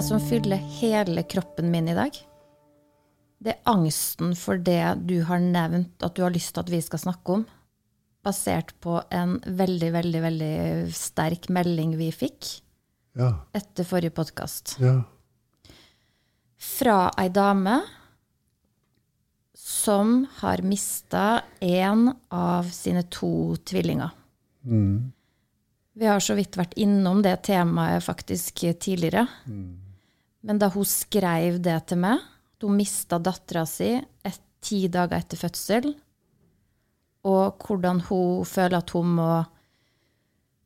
Det som fyller hele kroppen min i dag, det er angsten for det du har nevnt at du har lyst til at vi skal snakke om, basert på en veldig, veldig, veldig sterk melding vi fikk Ja. etter forrige podkast. Ja. Fra ei dame som har mista én av sine to tvillinger. Mm. Vi har så vidt vært innom det temaet faktisk tidligere. Men da hun skrev det til meg, at hun mista dattera si et, ti dager etter fødsel, og hvordan hun føler at hun må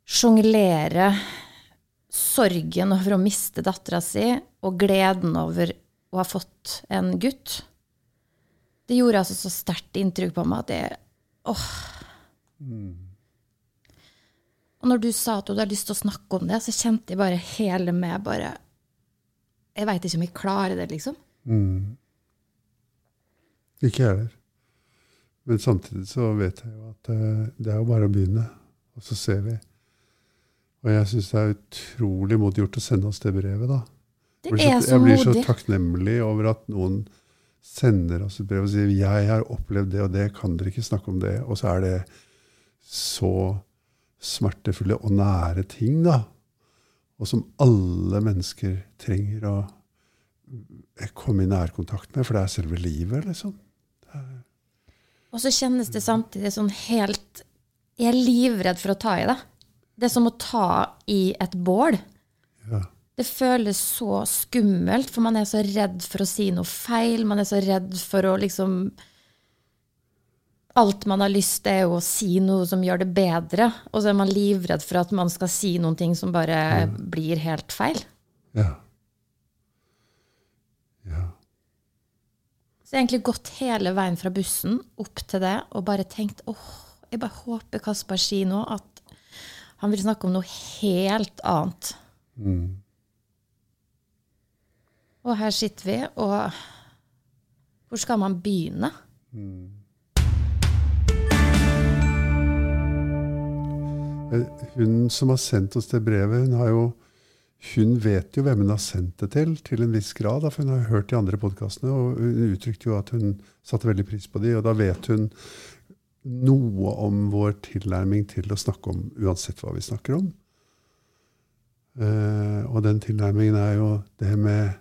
sjonglere sorgen over å miste dattera si og gleden over å ha fått en gutt, det gjorde altså så sterkt inntrykk på meg at det åh, og når du sa at du hadde lyst til å snakke om det, så kjente jeg bare hele meg bare Jeg veit ikke om jeg klarer det, liksom. Mm. Ikke jeg heller. Men samtidig så vet jeg jo at eh, det er jo bare å begynne, og så ser vi. Og jeg syns det er utrolig modig gjort å sende oss det brevet, da. Det er så, modig. jeg blir så takknemlig over at noen sender oss et brev og sier 'jeg har opplevd det og det, kan dere ikke snakke om det?' Og så er det så smertefulle og nære ting, da. Og som alle mennesker trenger å komme i nærkontakt med, for det er selve livet, liksom. Og så kjennes det samtidig sånn helt Jeg er livredd for å ta i det. Det er som å ta i et bål. Ja. Det føles så skummelt, for man er så redd for å si noe feil. Man er så redd for å liksom Alt man har lyst til, er jo å si noe som gjør det bedre. Og så er man livredd for at man skal si noen ting som bare blir helt feil. Ja. Ja. Så jeg har egentlig gått hele veien fra bussen opp til det og bare tenkt åh, jeg bare håper Kaspar sier nå at han vil snakke om noe helt annet. Mm. Og her sitter vi, og hvor skal man begynne? Eh, Hun som har sendt oss det brevet, hun, jo, hun vet jo hvem hun har sendt det til, til en viss grad. For hun har hørt de andre podkastene, og hun uttrykte jo at hun satte veldig pris på de, og da vet hun noe om vår tilnærming til å snakke om uansett hva vi snakker om. Uh, og den tilnærmingen er jo det med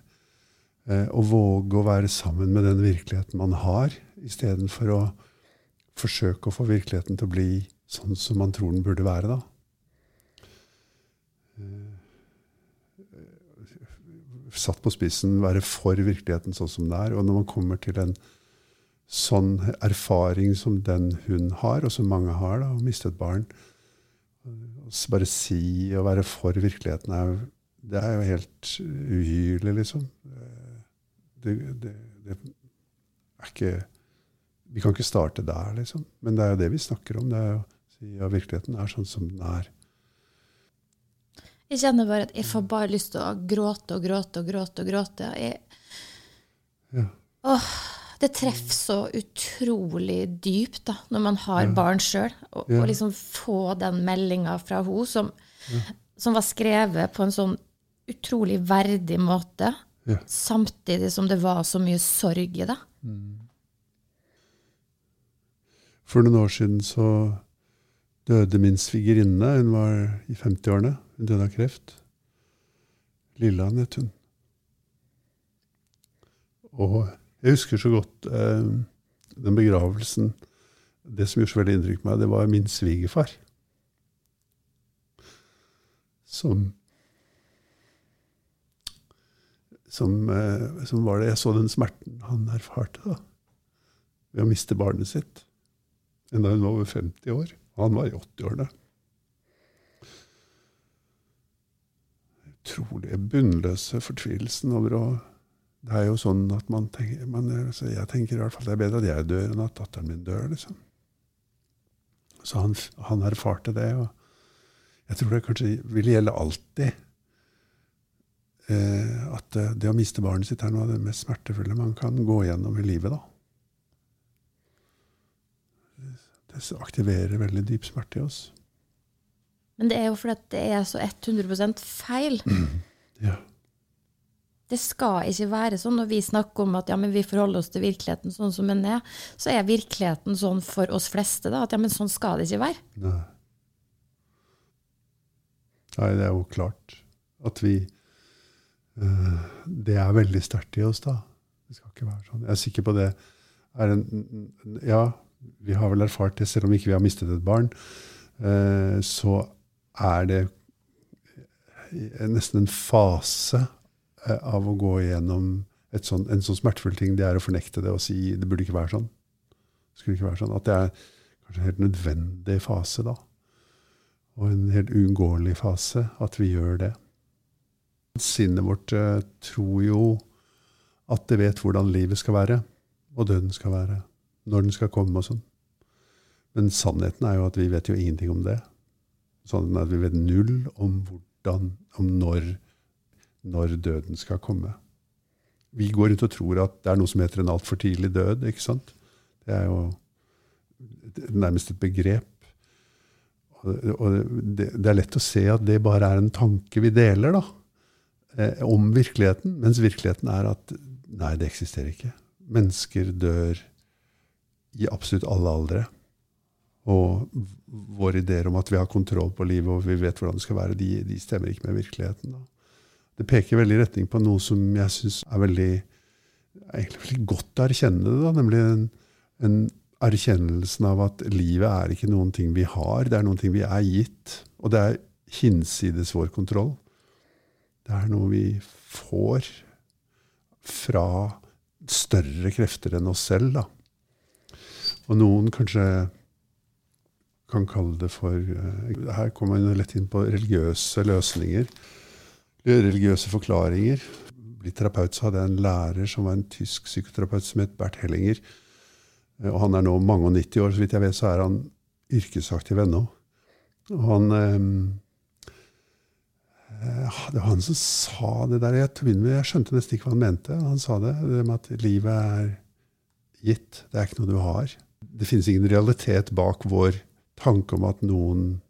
uh, å våge å være sammen med den virkeligheten man har, istedenfor å forsøke å få virkeligheten til å bli sånn som man tror den burde være. da. Eh, Satt på spissen, være for virkeligheten sånn som det er. Og når man kommer til en sånn erfaring som den hun har, og som mange har, da, å miste et barn Bare si og være for virkeligheten er, det er jo helt uhyrlig, liksom. Det, det, det er ikke Vi kan ikke starte der, liksom. Men det er jo det vi snakker om. det er jo at virkeligheten er sånn som den er. Jeg kjenner bare at jeg får bare lyst til å gråte og gråte og gråte. og gråte. Jeg, Ja. åh, det treffer så utrolig dypt da, når man har barn sjøl. Og, Ja. og liksom få den meldinga fra henne som, som var skrevet på en sånn utrolig verdig måte, Ja. samtidig som det var så mye sorg i det. For noen år siden så døde min svigerinne. Hun var i 50-årene. Hun døde av kreft. Lilland het hun. Og jeg husker så godt eh, den begravelsen. Det som gjorde så veldig inntrykk på meg, det var min svigerfar. Som som, eh, som var det Jeg så den smerten han erfarte da, ved å miste barnet sitt enda hun var over 50 år. Han var i 80-årene. Utrolig bunnløse fortvilelsen over å Det er jo sånn at man tenker man, altså Jeg tenker i hvert fall det er bedre at jeg dør, enn at datteren min dør, liksom. Så han, han erfarte det, og jeg tror det kanskje vil gjelde alltid. Eh, at det, det å miste barnet sitt er noe av det mest smertefulle man kan gå gjennom i livet, da. Det aktiverer veldig dyp smerte i oss. Men det er jo fordi det er så 100% feil. Ja. Det skal ikke være sånn. Når vi snakker om at ja, vi forholder oss til virkeligheten sånn som den er, så er virkeligheten sånn for oss fleste da, at ja, men sånn skal det ikke være. Nei. Nei, det er jo klart at vi uh, Det er veldig sterkt i oss, da. Det skal ikke være sånn. Jeg er sikker på det. Er en, ja, vi har vel erfart det, selv om ikke vi har mistet et barn. Uh, så er det nesten en fase uh, av å gå igjennom sånn, en sånn smertefull ting. Det er å fornekte det og si det burde ikke være sånn. Det skulle ikke være sånn. At det er kanskje en helt nødvendig fase da og en helt uunngåelig fase at vi gjør det. Sinnet vårt eh, tror jo at det vet hvordan livet skal være, og døden skal være, når den skal komme og sånn. Men sannheten er jo at vi vet jo ingenting om det. Sannheten er at vi vet null om hvordan, om når, når døden skal komme. Vi går rundt og tror at det er noe som heter en altfor tidlig død. ikke sant? Det er jo nærmest et begrep. Og det, er lett å se at det bare er en tanke vi deler da, eh, om virkeligheten. Mens virkeligheten er at nei, det eksisterer ikke. Mennesker dør i absolutt alle aldre. Og våre ideer om at vi har kontroll på livet og vi vet hvordan det skal være, de, de stemmer ikke med virkeligheten. Da. Det peker veldig i retning på noe som jeg syns er veldig, egentlig veldig godt å erkjenne det. Da, nemlig en, en erkjennelsen av at livet er ikke noen ting vi har, det er noen ting vi er gitt. Og det er hinsides vår kontroll. Det er noe vi får fra større krefter enn oss selv. Da. Og noen kanskje kan kalle det for uh, Her kommer man lett inn på religiøse løsninger. Religiøse forklaringer. Blitt terapeut så hadde jeg en lærer som var en tysk psykoterapeut som het Bert Hellinger og han er nå mange og 90 år, så vidt jeg vet, så er han yrkesaktiv ennå. Og han eh, Det var han som sa det der. Jeg, jeg skjønte nesten ikke hva han mente. Han sa det, det med at livet er gitt. Det er ikke noe du har. Det finnes ingen realitet bak vår tanke om at noen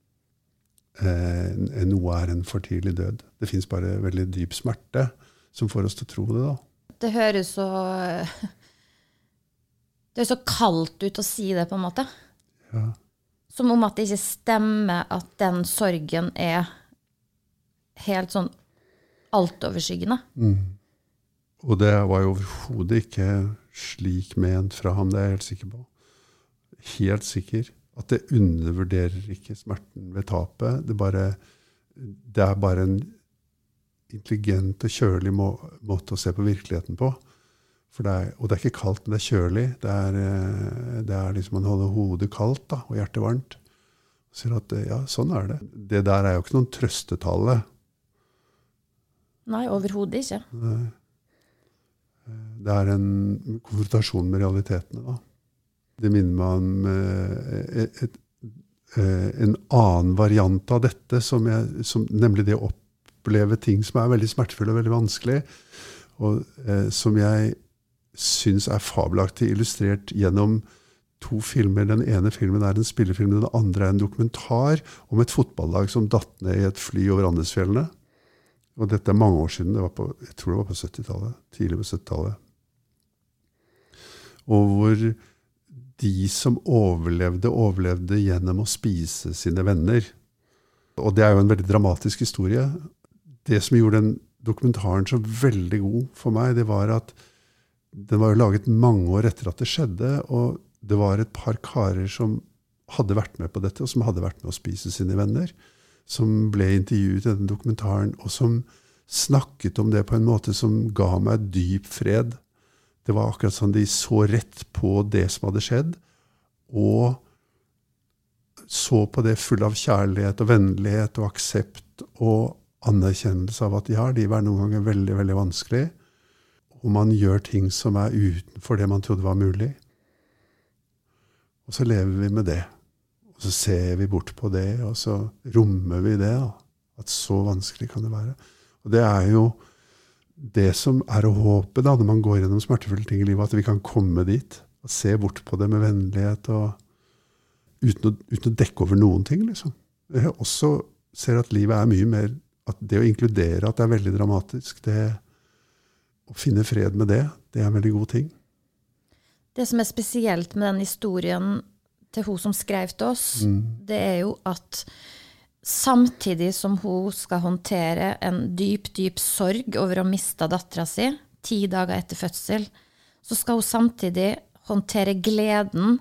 eh, noe er en for tidlig død. Det fins bare veldig dyp smerte som får oss til å tro det. da. Det høres så det høres så kaldt ut å si det, på en måte. Ja. Som om at det ikke stemmer at den sorgen er helt sånn altoverskyggende. Mm. Og det var jo overhodet ikke slik ment fra ham, det er jeg helt sikker på. Helt sikker. At det undervurderer ikke smerten ved tapet. Det, bare, det er bare en intelligent og kjølig må, måte å se på virkeligheten på. Det er, og det er ikke kaldt, men det er kjølig. Det er, eh, det er liksom Man holder hodet kaldt da, og hjertet varmt. Og sier at ja, sånn er det. Det der er jo ikke noen trøstetale. Nei, overhodet ikke. Nei. Det er en konfrontasjon med realitetene, da. Det minner meg om eh, et, et, eh, en annen variant av dette, som jeg, som, nemlig det å oppleve ting som er veldig smertefulle og veldig vanskelig. Og eh, som jeg syns er fabelaktig illustrert gjennom to filmer. Den ene filmen er en spillefilm, den andre er en dokumentar om et fotballag som datt ned i et fly over Andesfjellene. Og dette er mange år siden. På, jeg tror det var på 70-tallet. Tidlig på 70-tallet. Og hvor de som overlevde, overlevde gjennom å spise sine venner. Og det er jo en veldig dramatisk historie. Det som gjorde den dokumentaren så veldig god for meg, det var at den var jo laget mange år etter at det skjedde, og det var et par karer som hadde vært med på dette, og som hadde vært med å spise sine venner, som ble intervjuet i denne dokumentaren, og som snakket om det på en måte som ga meg dyp fred. Det var akkurat som de så rett på det som hadde skjedd, og så på det full av kjærlighet og vennlighet og aksept og anerkjennelse av at ja, livet er noen ganger veldig, veldig vanskelig og man gjør ting som er utenfor det man trodde var mulig. Og så lever vi med det. Og så ser vi bort på det, og så rommer vi det. At så vanskelig kan det være. Og det er jo det som er å håpe da, når man går gjennom smertefulle ting i livet, at vi kan komme dit. Og se bort på det med vennlighet og uten å, uten å dekke over noen ting. liksom. Jeg også ser at livet er mye mer at Det å inkludere at det er veldig dramatisk, det, å finne fred med det, det er en veldig god ting. Det som er spesielt med den historien til hun som skrev til oss, Mm. det er jo at samtidig som hun skal håndtere en dyp, dyp sorg over å miste dattera si ti dager etter fødsel, så skal hun samtidig håndtere gleden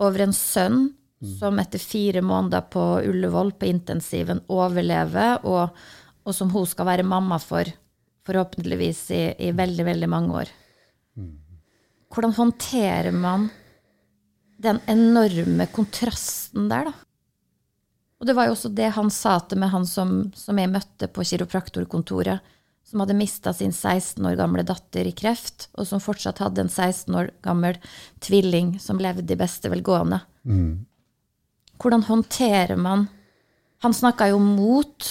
over en sønn som etter fire måneder på Ullevål på intensiven overlever, og, og som hun skal være mamma for, forhåpentligvis i, i veldig, veldig mange år. Hvordan håndterer man den enorme kontrasten der, da? Og det var jo også det han sa til meg, han som, som jeg møtte på kiropraktorkontoret, som hadde mista sin 16 år gamle datter i kreft, og som fortsatt hadde en 16 år gammel tvilling som levde i beste velgående. Hvordan håndterer man Han snakka jo om mot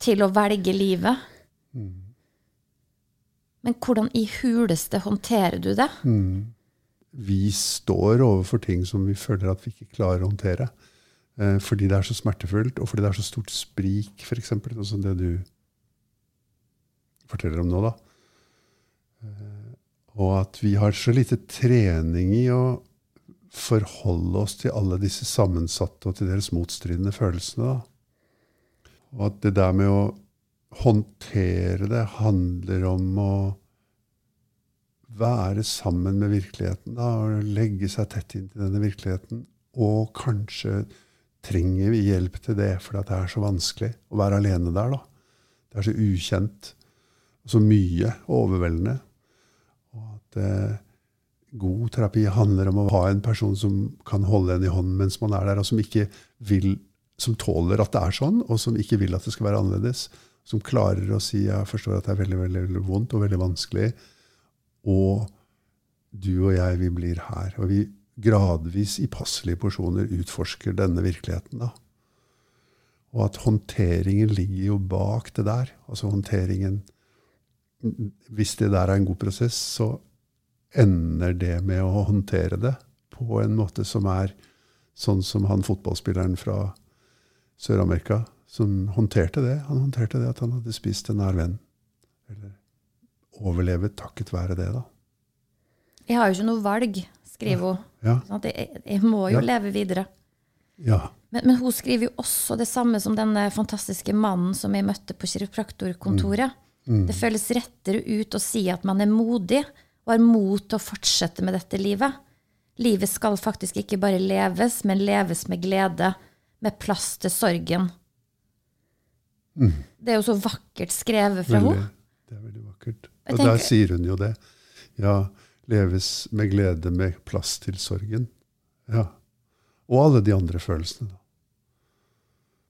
til å velge livet. Men hvordan i huleste håndterer du det? Vi står overfor ting som vi føler at vi ikke klarer å håndtere. Eh, fordi det er så smertefullt, og fordi det er så stort sprik, f.eks. Sånn som det du forteller om nå, da. Eh, og at vi har så lite trening i å forholde oss til alle disse sammensatte og til deres motstridende følelsene. Da. Og at det der med å håndtere det handler om å være sammen med virkeligheten da, og legge seg tett inn til denne virkeligheten. Og kanskje trenger vi hjelp til det, for det er så vanskelig å være alene der. da. Det er så ukjent og så mye overveldende. Og at eh, god terapi handler om å ha en person som kan holde en i hånden mens man er der, og som ikke vil, som tåler at det er sånn, og som ikke vil at det skal være annerledes. Som klarer å si 'jeg forstår at det er veldig, veldig, veldig vondt og veldig vanskelig', og du og jeg, vi blir her. Og vi gradvis i passelige porsjoner utforsker denne virkeligheten. da. Og at håndteringen ligger jo bak det der. Altså håndteringen Hvis det der er en god prosess, så ender det med å håndtere det på en måte som er sånn som han fotballspilleren fra Sør-Amerika, som håndterte det. Han håndterte det at han hadde spist en nær venn. Eller overlevet takket være det, da. Jeg har jo ikke noe valg, skriver hun. Ja. Sånn Jeg, jeg må jo Ja. leve videre. ja. Men, men hun skriver jo også det samme som denne fantastiske mannen som jeg møtte på kiropraktorkontoret. Mm. Det føles rettere ut å si at man er modig og har mot til å fortsette med dette livet. Livet skal faktisk ikke bare leves, men leves med glede, med plass til sorgen. Det er jo så vakkert skrevet fra Mm. Henne. det er veldig vakkert. Og Og der sier hun jo det. Ja, leves med glede med plass til sorgen. Ja. Og alle de andre følelsene. da.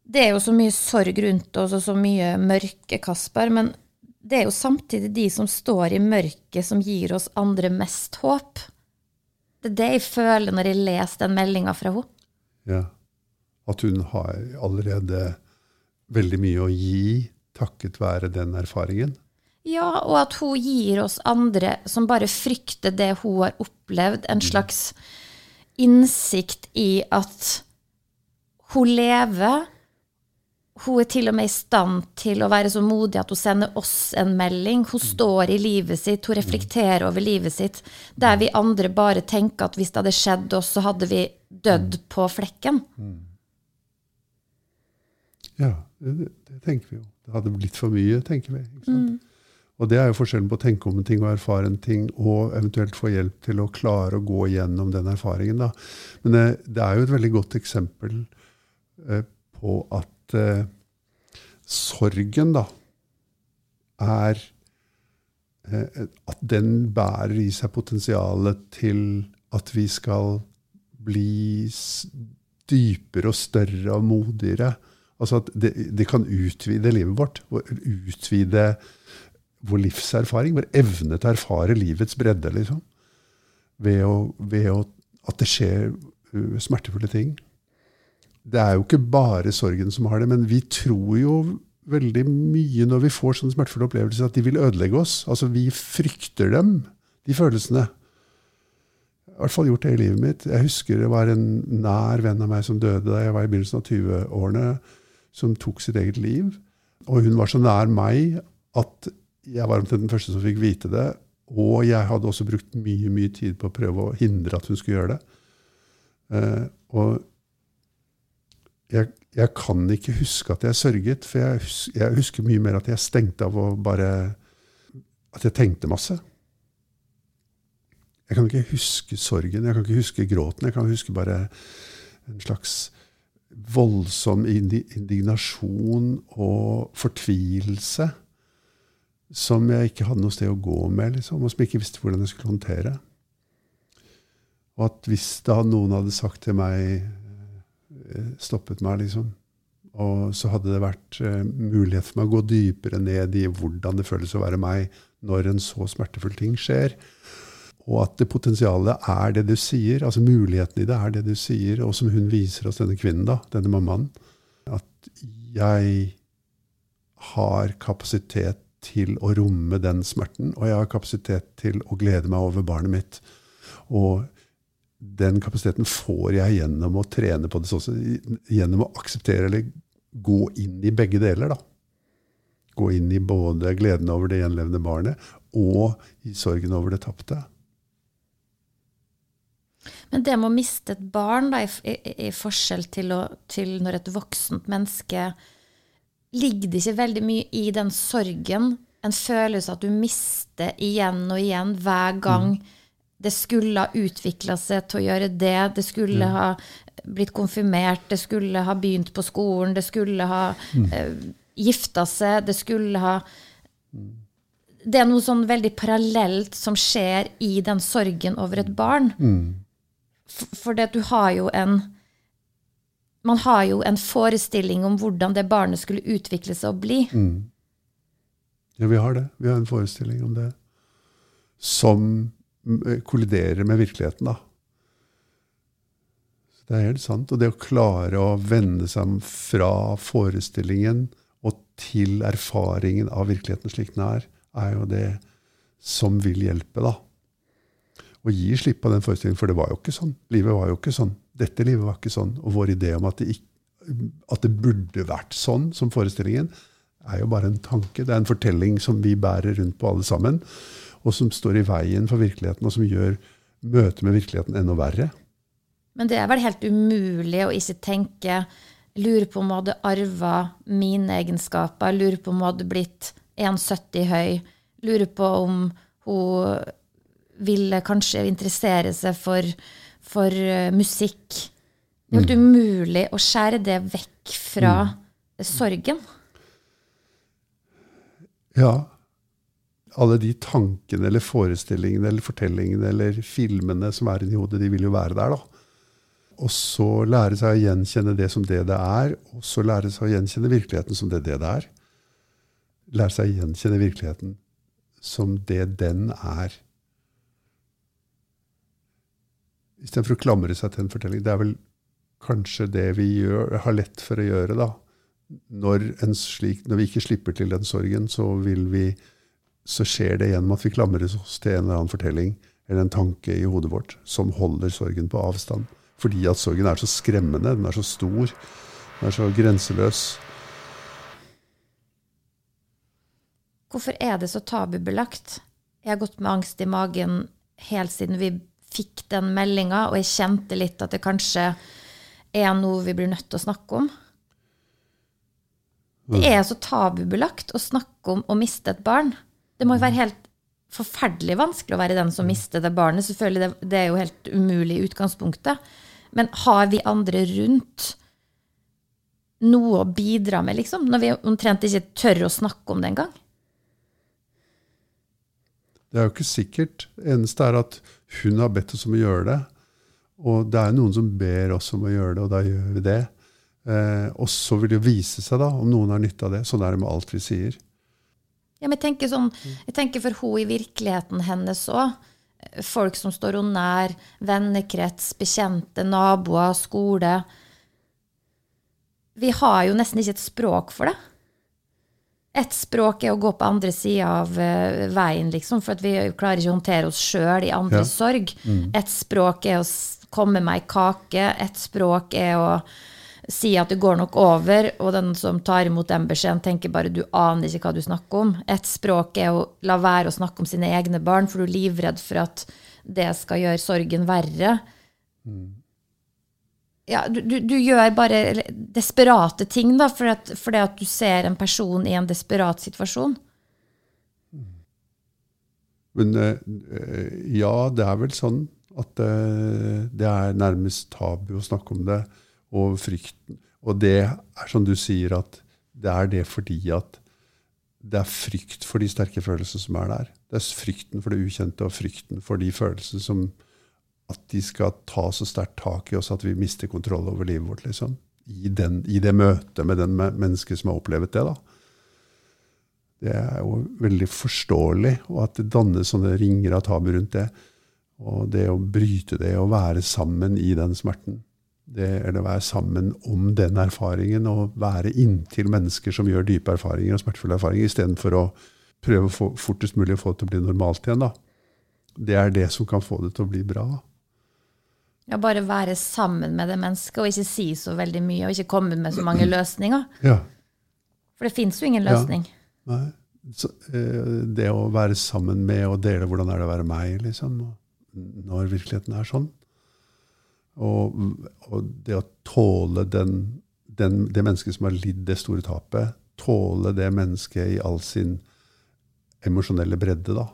Det er jo så mye sorg rundt oss og så mye mørke, Kasper. Men det er jo samtidig de som står i mørket, som gir oss andre mest håp. Det er det jeg føler når jeg leser den meldinga fra henne. Ja. At hun har allerede veldig mye å gi takket være den erfaringen. Ja, og at hun gir oss andre som bare frykter det hun har opplevd, en slags innsikt i at hun lever. Hun er til og med i stand til å være så modig at hun sender oss en melding. Hun står i livet sitt, hun reflekterer over livet sitt. Der vi andre bare tenker at hvis det hadde skjedd oss, så hadde vi dødd på flekken. Ja, det, det tenker vi jo. Det hadde blitt for mye, tenker vi. Ikke sant? Og det er jo forskjellen på å tenke om en ting og erfare en ting, og eventuelt få hjelp til å klare å gå gjennom den erfaringen. Da. Men det, det er jo et veldig godt eksempel eh, på at eh, sorgen da er eh, At den bærer i seg potensialet til at vi skal bli dypere og større og modigere. Altså at det, det kan utvide livet vårt. Utvide vår livserfaring, vår evne til å erfare livets bredde. liksom. Ved, å, ved å, at det skjer uh, smertefulle ting. Det er jo ikke bare sorgen som har det, men vi tror jo veldig mye når vi får sånne smertefulle opplevelser, at de vil ødelegge oss. Altså, vi frykter dem, de følelsene. I hvert fall gjort det i livet mitt. Jeg husker det var en nær venn av meg som døde da jeg var i begynnelsen av 20-årene, som tok sitt eget liv. Og hun var så nær meg at jeg var omtrent den første som fikk vite det. Og jeg hadde også brukt mye mye tid på å prøve å hindre at hun skulle gjøre det. Eh, og jeg, jeg, kan ikke huske at jeg sørget, for jeg, hus, jeg, husker mye mer at jeg stengte av og bare At jeg tenkte masse. Jeg kan ikke huske sorgen, jeg kan ikke huske gråten. Jeg kan huske bare en slags voldsom indignasjon og fortvilelse som jeg ikke hadde noe sted å gå med, liksom, og som jeg ikke visste hvordan jeg skulle håndtere. Og at hvis da noen hadde sagt til meg eh, Stoppet meg, liksom. Og så hadde det vært uh, mulighet for meg å gå dypere ned i hvordan det føles å være meg når en så smertefull ting skjer. Og at det potensialet er det du sier, altså muligheten i det er det du sier, og som hun viser oss, denne kvinnen, da, denne mammaen. At jeg har kapasitet til å romme den smerten, og jeg har kapasitet til å glede meg over barnet mitt. Og den kapasiteten får jeg gjennom å trene på det, også, gjennom å akseptere eller gå inn i begge deler. da. Gå inn i både gleden over det gjenlevende barnet og i sorgen over det tapte. Men det med å miste et barn, da, i, i, i forskjell til, å, til, når et voksent menneske Ligger det ikke veldig mye i den sorgen, en følelse at du mister igjen og igjen hver gang mm. det skulle ha utvikla seg til å gjøre det, det skulle mm. ha blitt konfirmert, det skulle ha begynt på skolen, det skulle ha mm. Uh, gifta seg, det skulle ha mm. Det er noe sånn veldig parallelt som skjer i den sorgen over et barn. Mm. For det, du har jo en Man har jo en forestilling om hvordan det barnet skulle utvikle seg og bli. Mm. Ja, vi har det. Vi har en forestilling om det. Som eh, kolliderer med virkeligheten, da. Det er helt sant. Og det å klare å vende seg fra forestillingen og til erfaringen av virkeligheten slik den er, er jo det som vil hjelpe, da å gi slipp på den forestillingen. For det var jo ikke sånn. Livet var jo ikke sånn. Dette livet var ikke sånn. Og vår idé om at det, ikke, at det burde vært sånn som forestillingen, er jo bare en tanke. Det er en fortelling som vi bærer rundt på alle sammen, og som står i veien for virkeligheten, og som gjør møtet med virkeligheten enda verre. Men det er vel helt umulig å ikke tenke Lurer på om hun hadde arva mine egenskaper. Lurer på om hun hadde blitt 1,70 høy. Lurer på om hun ville kanskje interessere seg for, for uh, musikk. Det er helt mm. umulig å skjære det vekk fra mm. sorgen. Ja. Alle de tankene eller forestillingene eller fortellingene eller filmene som er inni hodet, de vil jo være der, da. Og så lære seg å gjenkjenne det som det det er, og så lære seg å gjenkjenne virkeligheten som det det det er. Lære seg å gjenkjenne virkeligheten som det den er. Istedenfor å klamre seg til en fortelling. Det er vel kanskje det vi gjør, har lett for å gjøre. da. Når, slik, når vi ikke slipper til den sorgen, så, vi, så skjer det gjennom at vi klamrer oss til en eller annen fortelling eller en tanke i hodet vårt som holder sorgen på avstand. Fordi at sorgen er så skremmende, den er så stor, den er så grenseløs. Hvorfor er det så tabubelagt? Jeg har gått med angst i magen helt siden vi fikk den meldinga, og jeg kjente litt at det kanskje er noe vi blir nødt til å snakke om. Det mm. er så tabubelagt å snakke om å miste et barn. Det må jo være helt forferdelig vanskelig å være den som mister det barnet. Selvfølgelig, det, det er jo helt umulig i utgangspunktet. Men har vi andre rundt noe å bidra med, liksom? Når vi omtrent ikke tør å snakke om det engang? Det er jo ikke sikkert. Eneste er at hun har bedt oss om å gjøre det. Og det er noen som ber oss om å gjøre det, og da gjør vi det. Eh, og så vil det vise seg da, om noen har nytte av det. Sånn er det med alt vi sier. Ja, men jeg tenker, sånn, jeg tenker for hun i virkeligheten hennes òg. Folk som står henne nær, vennekrets, bekjente, naboer, skole. Vi har jo nesten ikke et språk for det. Et språk er å gå på andre sida av uh, veien, liksom, for vi klarer ikke å håndtere oss sjøl i andres ja. sorg. Mm. Et språk er å komme med ei kake. Et språk er å si at det går nok over, og den som tar imot den beskjeden, tenker bare du aner ikke hva du snakker om. Et språk er å la være å snakke om sine egne barn, for du er livredd for at det skal gjøre sorgen verre. Ja, du, du, du gjør bare desperate ting da, fordi at, for at du ser en person i en desperat situasjon. Men eh, ja, det er vel sånn at eh, det er nærmest tabu å snakke om det. Og frykten. Og det er som du sier, at det er det fordi at det er frykt for de sterke følelsene som er der. Det er frykten for det ukjente og frykten for de følelsene som At de skal ta så sterkt tak i oss at vi mister kontroll over livet vårt. liksom. I, den, i det møtet med den mennesket som har opplevd det. da. Det er jo veldig forståelig, og at det dannes sånne ringer av tabu rundt det. Og det å bryte det, og være sammen i den smerten. Det, eller være sammen om den erfaringen, og være inntil mennesker som gjør dype erfaringer og smertefulle erfaringer, istedenfor å prøve å få, fortest mulig å få det til å bli normalt igjen. da. Det er det som kan få det til å bli bra. Ja, Bare være sammen med det mennesket og ikke si så veldig mye og ikke komme med så mange løsninger. Ja. For det fins jo ingen løsning. Nei. Så, eh, det å være sammen med og dele hvordan er det å være meg, liksom, når virkeligheten er sånn. Og, og det å tåle den, den, det mennesket som har lidd det store tapet, tåle det mennesket i all sin emosjonelle bredde, da.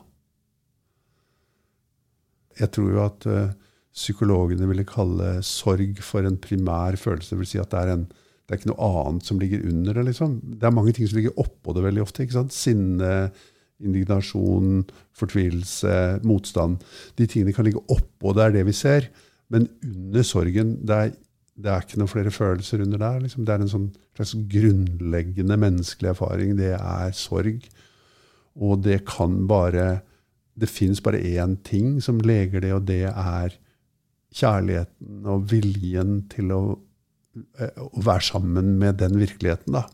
Jeg tror jo at uh, psykologene ville kalle sorg for en primær følelse. Det vil si at det er, en, det er ikke noe annet som ligger under det. liksom. Det er mange ting som ligger oppå det veldig ofte. ikke sant? Sinne, indignasjon, fortvilelse, motstand. De tingene kan ligge oppå, det er det vi ser. Men under sorgen det er, det er ikke noen flere følelser under der. Liksom. Det er en sånn slags grunnleggende menneskelig erfaring. Det er sorg. Og det kan bare Det fins bare én ting som leger det, og det er kjærligheten og viljen til å, eh, å være sammen med den virkeligheten, da.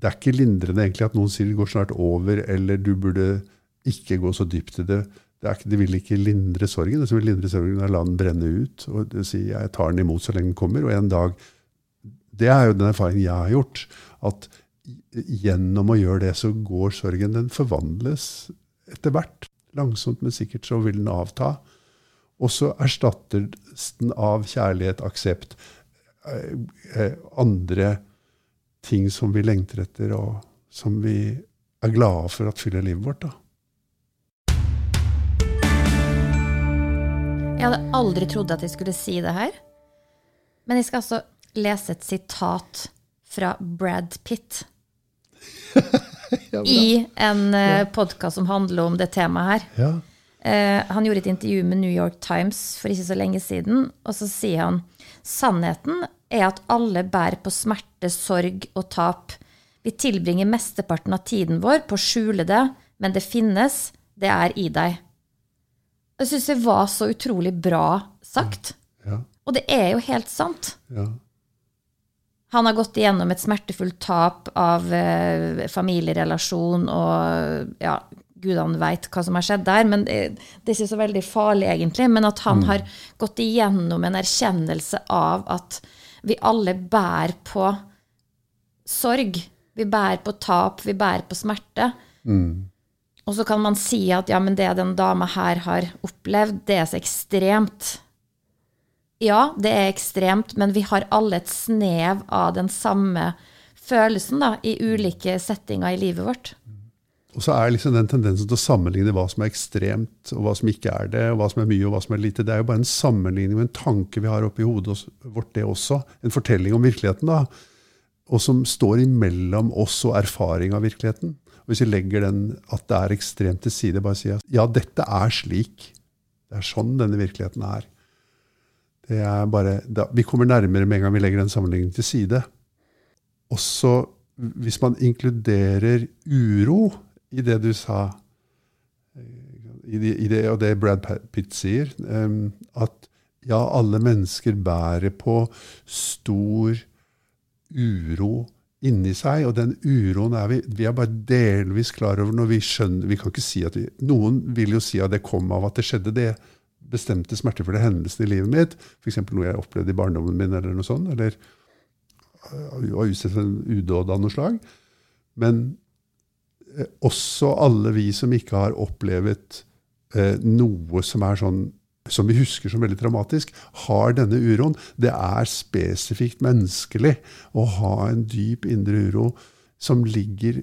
Det er ikke lindrende egentlig at noen sier det går snart over, eller du burde ikke gå så dypt i det. Det, ikke, det vil ikke lindre sorgen. Det som vil lindre sorgen, er å la den brenne ut. og si, Jeg tar den imot så lenge den kommer. Og en dag Det er jo den erfaringen jeg har gjort. At gjennom å gjøre det, så går sorgen Den forvandles etter hvert. Langsomt, men sikkert så vil den avta. Og så erstattes den av kjærlighet, aksept, eh, eh, andre ting som vi lengter etter, og som vi er glade for at fyller livet vårt. da. Jeg hadde aldri trodd at jeg skulle si det her. Men jeg skal altså lese et sitat fra Brad Pitt. ja, I en uh, podkast som handler om det temaet her. Ja. Eh, han gjorde et intervju med New York Times for ikke så lenge siden, og så sier han sannheten er at alle bærer på smerte, sorg og tap. Vi tilbringer mesteparten av tiden vår på å skjule det, men det finnes, det er i deg. Jeg syns det var så utrolig bra sagt. Ja. Og det er jo helt sant. Ja. Han har gått igjennom et smertefullt tap av eh, familierelasjon og ja, gudene veit hva som har skjedd der. men det, det, er ikke så veldig farlig, egentlig. Men at han mm. har gått igjennom en erkjennelse av at vi alle bærer på sorg. Vi bærer på tap, vi bærer på smerte. Mm. Og så kan man si at ja, men det den dama her har opplevd, det er så ekstremt. Ja, det er ekstremt, men vi har alle et snev av den samme følelsen da, i ulike settinger i livet vårt. Og så er liksom den tendensen til å sammenligne hva som er ekstremt, og hva som ikke er det, og hva som er mye og hva som er lite, det er jo bare en sammenligning med en tanke vi har oppi hodet vårt, det også. En fortelling om virkeligheten, da. Og som står imellom oss og erfaring av virkeligheten. Og hvis vi legger den at det er ekstremt til side, bare sier ja, dette er slik. Det er sånn denne virkeligheten er. Det er bare, da, vi kommer nærmere med en gang vi legger den sammenligningen til side. Også hvis man inkluderer uro i det du sa, i det, i det, og det Brad Pitt sier, um, at ja, alle mennesker bærer på stor uro inni seg, og den uroen er vi, vi er bare delvis klar over når vi skjønner vi kan ikke si at vi, Noen vil jo si at det kom av at det skjedde. Det, bestemte smertefulle hendelsene i livet mitt, f.eks. noe jeg opplevde i barndommen min, eller noe sånt, eller øh, var utsatt for en udåd av noe slag. Men også alle vi som ikke har opplevd eh, noe som er sånn som vi husker som veldig traumatisk, har denne uroen. Det er spesifikt menneskelig å ha en dyp indre uro som ligger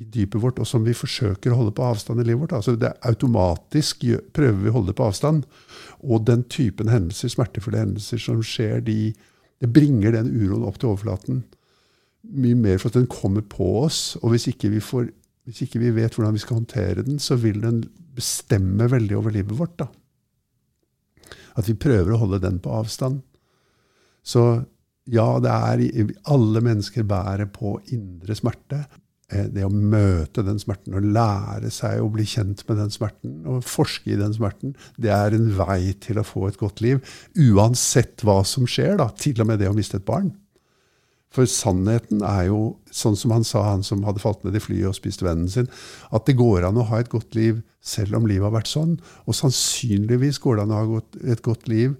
i dypet vårt, og som vi forsøker å holde på avstand i livet vårt. Altså det er Automatisk prøver vi å holde på avstand. Og den typen hendelser, smertefulle hendelser som skjer, de, det bringer den uroen opp til overflaten. Mye mer for at den kommer på oss. Og hvis ikke vi, får, hvis ikke vi vet hvordan vi skal håndtere den, så vil den bestemme veldig over livet vårt. da. At vi prøver å holde den på avstand. Så ja, det er Alle mennesker bærer på indre smerte. Eh, det å møte den smerten og lære seg å bli kjent med den smerten og forske i den smerten, det er en vei til å få et godt liv. Uansett hva som skjer, da, til og med det å miste et barn. For sannheten er jo, sånn som han sa, han som hadde falt ned i flyet og spist vennen sin, at det går an å ha et godt liv selv om livet har vært sånn. Og sannsynligvis går det an å ha et godt liv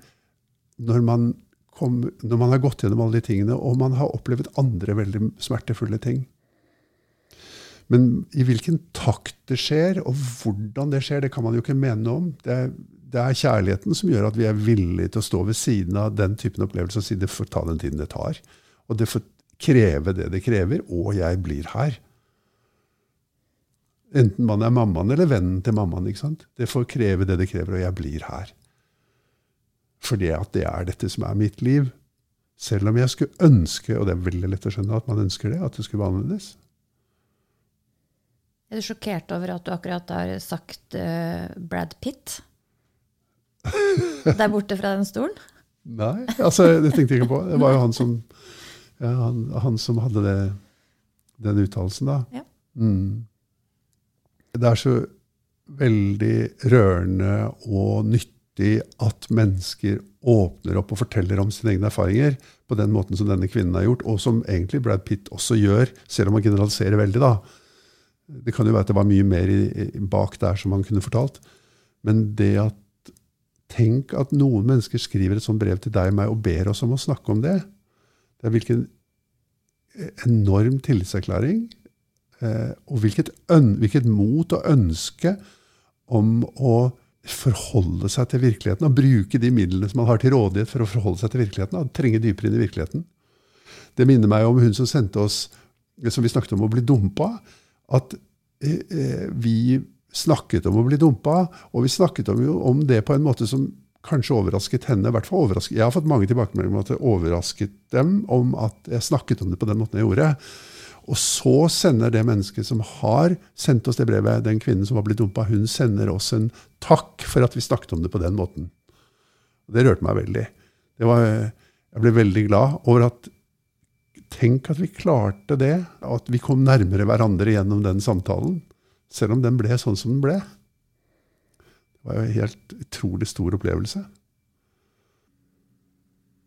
når man, kom, når man har gått gjennom alle de tingene, og man har opplevd andre veldig smertefulle ting. Men i hvilken takt det skjer, og hvordan det skjer, det kan man jo ikke mene noe om. Det er, det er kjærligheten som gjør at vi er villige til å stå ved siden av den typen opplevelser og si det får ta den tiden det tar. Og det får kreve det det krever, og jeg blir her. Enten man er mammaen eller vennen til mammaen. ikke sant? Det får kreve det det krever, og jeg blir her. Fordi at det er dette som er mitt liv. Selv om jeg skulle ønske, og det er veldig lett å skjønne at man ønsker det, at det skulle være annerledes. Er du sjokkert over at du akkurat har sagt uh, Brad Pitt? Der borte fra den stolen? Nei, altså, det tenkte jeg ikke på. Det var jo han som ja, han, han, som hadde det, den uttalelsen, da. Ja. Mm. Det er så veldig rørende og nyttig at mennesker åpner opp og forteller om sine egne erfaringer på den måten som denne kvinnen har gjort, og som egentlig Brad Pitt også gjør, selv om han generaliserer veldig. da. Det kan jo være at det var mye mer i, bak der som han kunne fortalt. Men det at Tenk at noen mennesker skriver et sånt brev til deg og meg og ber oss om å snakke om det. Det er hvilken enorm tillitserklæring. Eh, og hvilket, hvilket, mot og ønske om å forholde seg til virkeligheten. Og bruke de midlene som man har til rådighet for å forholde seg til virkeligheten. Og trenge dypere inn i virkeligheten. Det minner meg om hun som sendte oss, som vi snakket om å bli dumpa. At eh, eh vi snakket om å bli dumpa, og vi snakket om, om det på en måte som kanskje overrasket henne. I hvert fall overrasket. Jeg har fått mange tilbakemeldinger om at det overrasket dem om at jeg snakket om det på den måten jeg gjorde. Og så sender det mennesket som har sendt oss det brevet, den kvinnen som har blitt dumpa, hun sender oss en takk for at vi snakket om det på den måten. Det rørte meg veldig. Var, jeg ble veldig glad over at Tenk at vi klarte det, at vi kom nærmere hverandre gjennom den samtalen. Selv om den ble sånn som den ble. Var jo en helt utrolig stor opplevelse.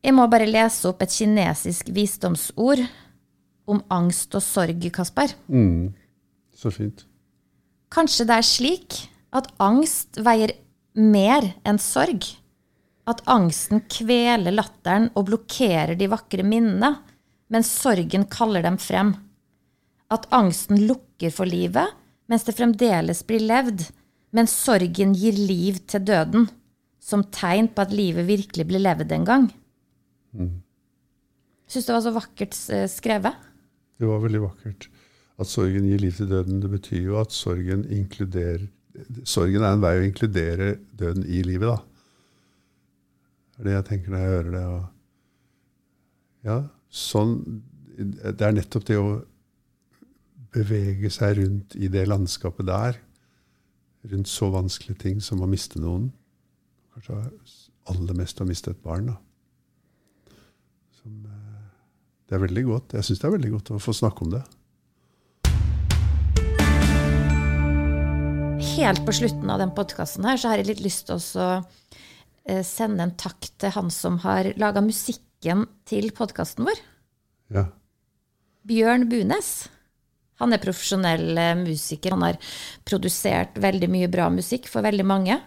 Jeg må bare lese opp et kinesisk visdomsord om angst og sorg, Kasper. Mm, så fint. Kanskje det er slik at angst veier mer enn sorg? At angsten kveler latteren og blokkerer de vakre minnene, mens sorgen kaller dem frem? At angsten lukker for livet, mens det fremdeles blir levd? Men sorgen gir liv til døden, som tegn på at livet virkelig blir levd en gang. Mm. Syns det var så vakkert eh, skrevet. Det var veldig vakkert. At sorgen gir liv til døden, det betyr jo at sorgen inkluderer Sorgen er en vei å inkludere døden i livet, da. Det er det jeg tenker når jeg hører det. Og ja, sånn Det er nettopp det å bevege seg rundt i det landskapet der rundt så vanskelige ting som å miste noen. Kanskje aller mest å miste et barn. da. Som, eh, det er veldig godt. Jeg syns det er veldig godt å få snakke om det. Helt på slutten av den podkasten her så har jeg litt lyst til å eh, sende en takk til han som har laga musikken til podkasten vår. Ja. Bjørn Bunes. Han er profesjonell eh, musiker. Han har produsert veldig mye bra musikk for veldig mange.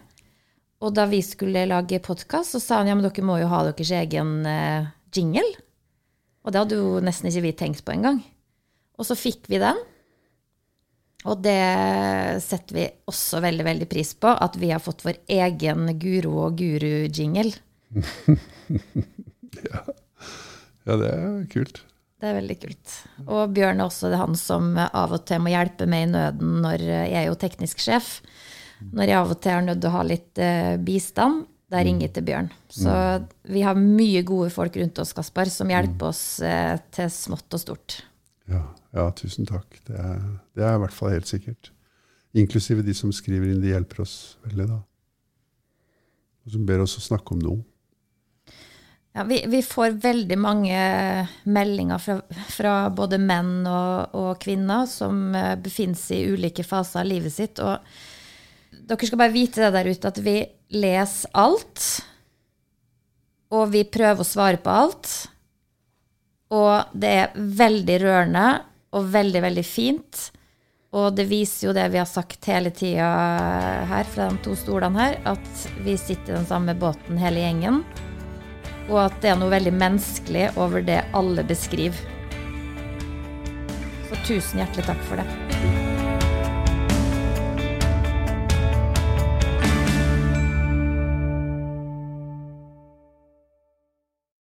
Og da vi skulle lage podkast, så sa han ja, men dere må jo ha deres egen eh, jingle. Og det hadde jo nesten ikke vi tenkt på engang. Og så fikk vi den. Og det setter vi også veldig, veldig pris på, at vi har fått vår egen Guro og Guru-jingle. ja. ja, det er kult. Det er veldig kult. Og Bjørn er også han som av og til må hjelpe meg i nøden når jeg er jo teknisk sjef. Når jeg av og til er nødt til å ha litt uh, bistand, da ringer jeg til Bjørn. Så vi har mye gode folk rundt oss, Kaspar, som hjelper oss uh, til smått og stort. Ja, ja tusen takk. Det er, det er, i hvert fall helt sikkert. Inklusive de som skriver inn. De hjelper oss veldig, da. Og som ber oss å snakke om noe. Ja, vi, vi, får veldig mange meldinger fra, fra både menn og, og, kvinner som eh, befinner seg i ulike faser av livet sitt. Og dere skal bare vite det der ute at vi leser alt. Og vi prøver å svare på alt. Og det er veldig rørende og veldig, veldig fint. Og det viser jo det vi har sagt hele tida her fra de to stolene her, at vi sitter i den samme båten hele gjengen og at det er noe veldig menneskelig over det alle beskriver. Så tusen hjertelig takk for det.